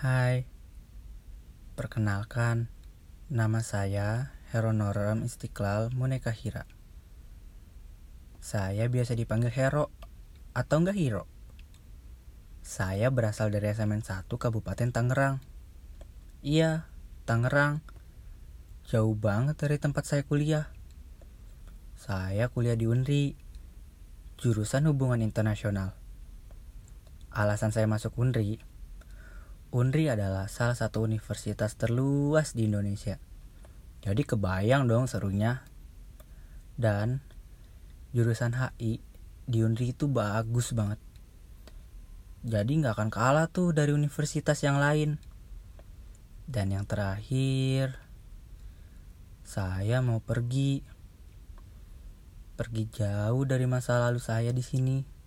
Hai, perkenalkan, nama saya Heronoram Istiqlal Munekahira. Saya biasa dipanggil Hero atau enggak Hiro. Saya berasal dari SMN 1 Kabupaten Tangerang. Iya, Tangerang. Jauh banget dari tempat saya kuliah. Saya kuliah di UNRI, jurusan hubungan internasional. Alasan saya masuk UNRI, UNRI adalah salah satu universitas terluas di Indonesia. Jadi kebayang dong serunya. Dan jurusan HI di UNRI itu bagus banget. Jadi nggak akan kalah tuh dari universitas yang lain. Dan yang terakhir, saya mau pergi. Pergi jauh dari masa lalu saya di sini.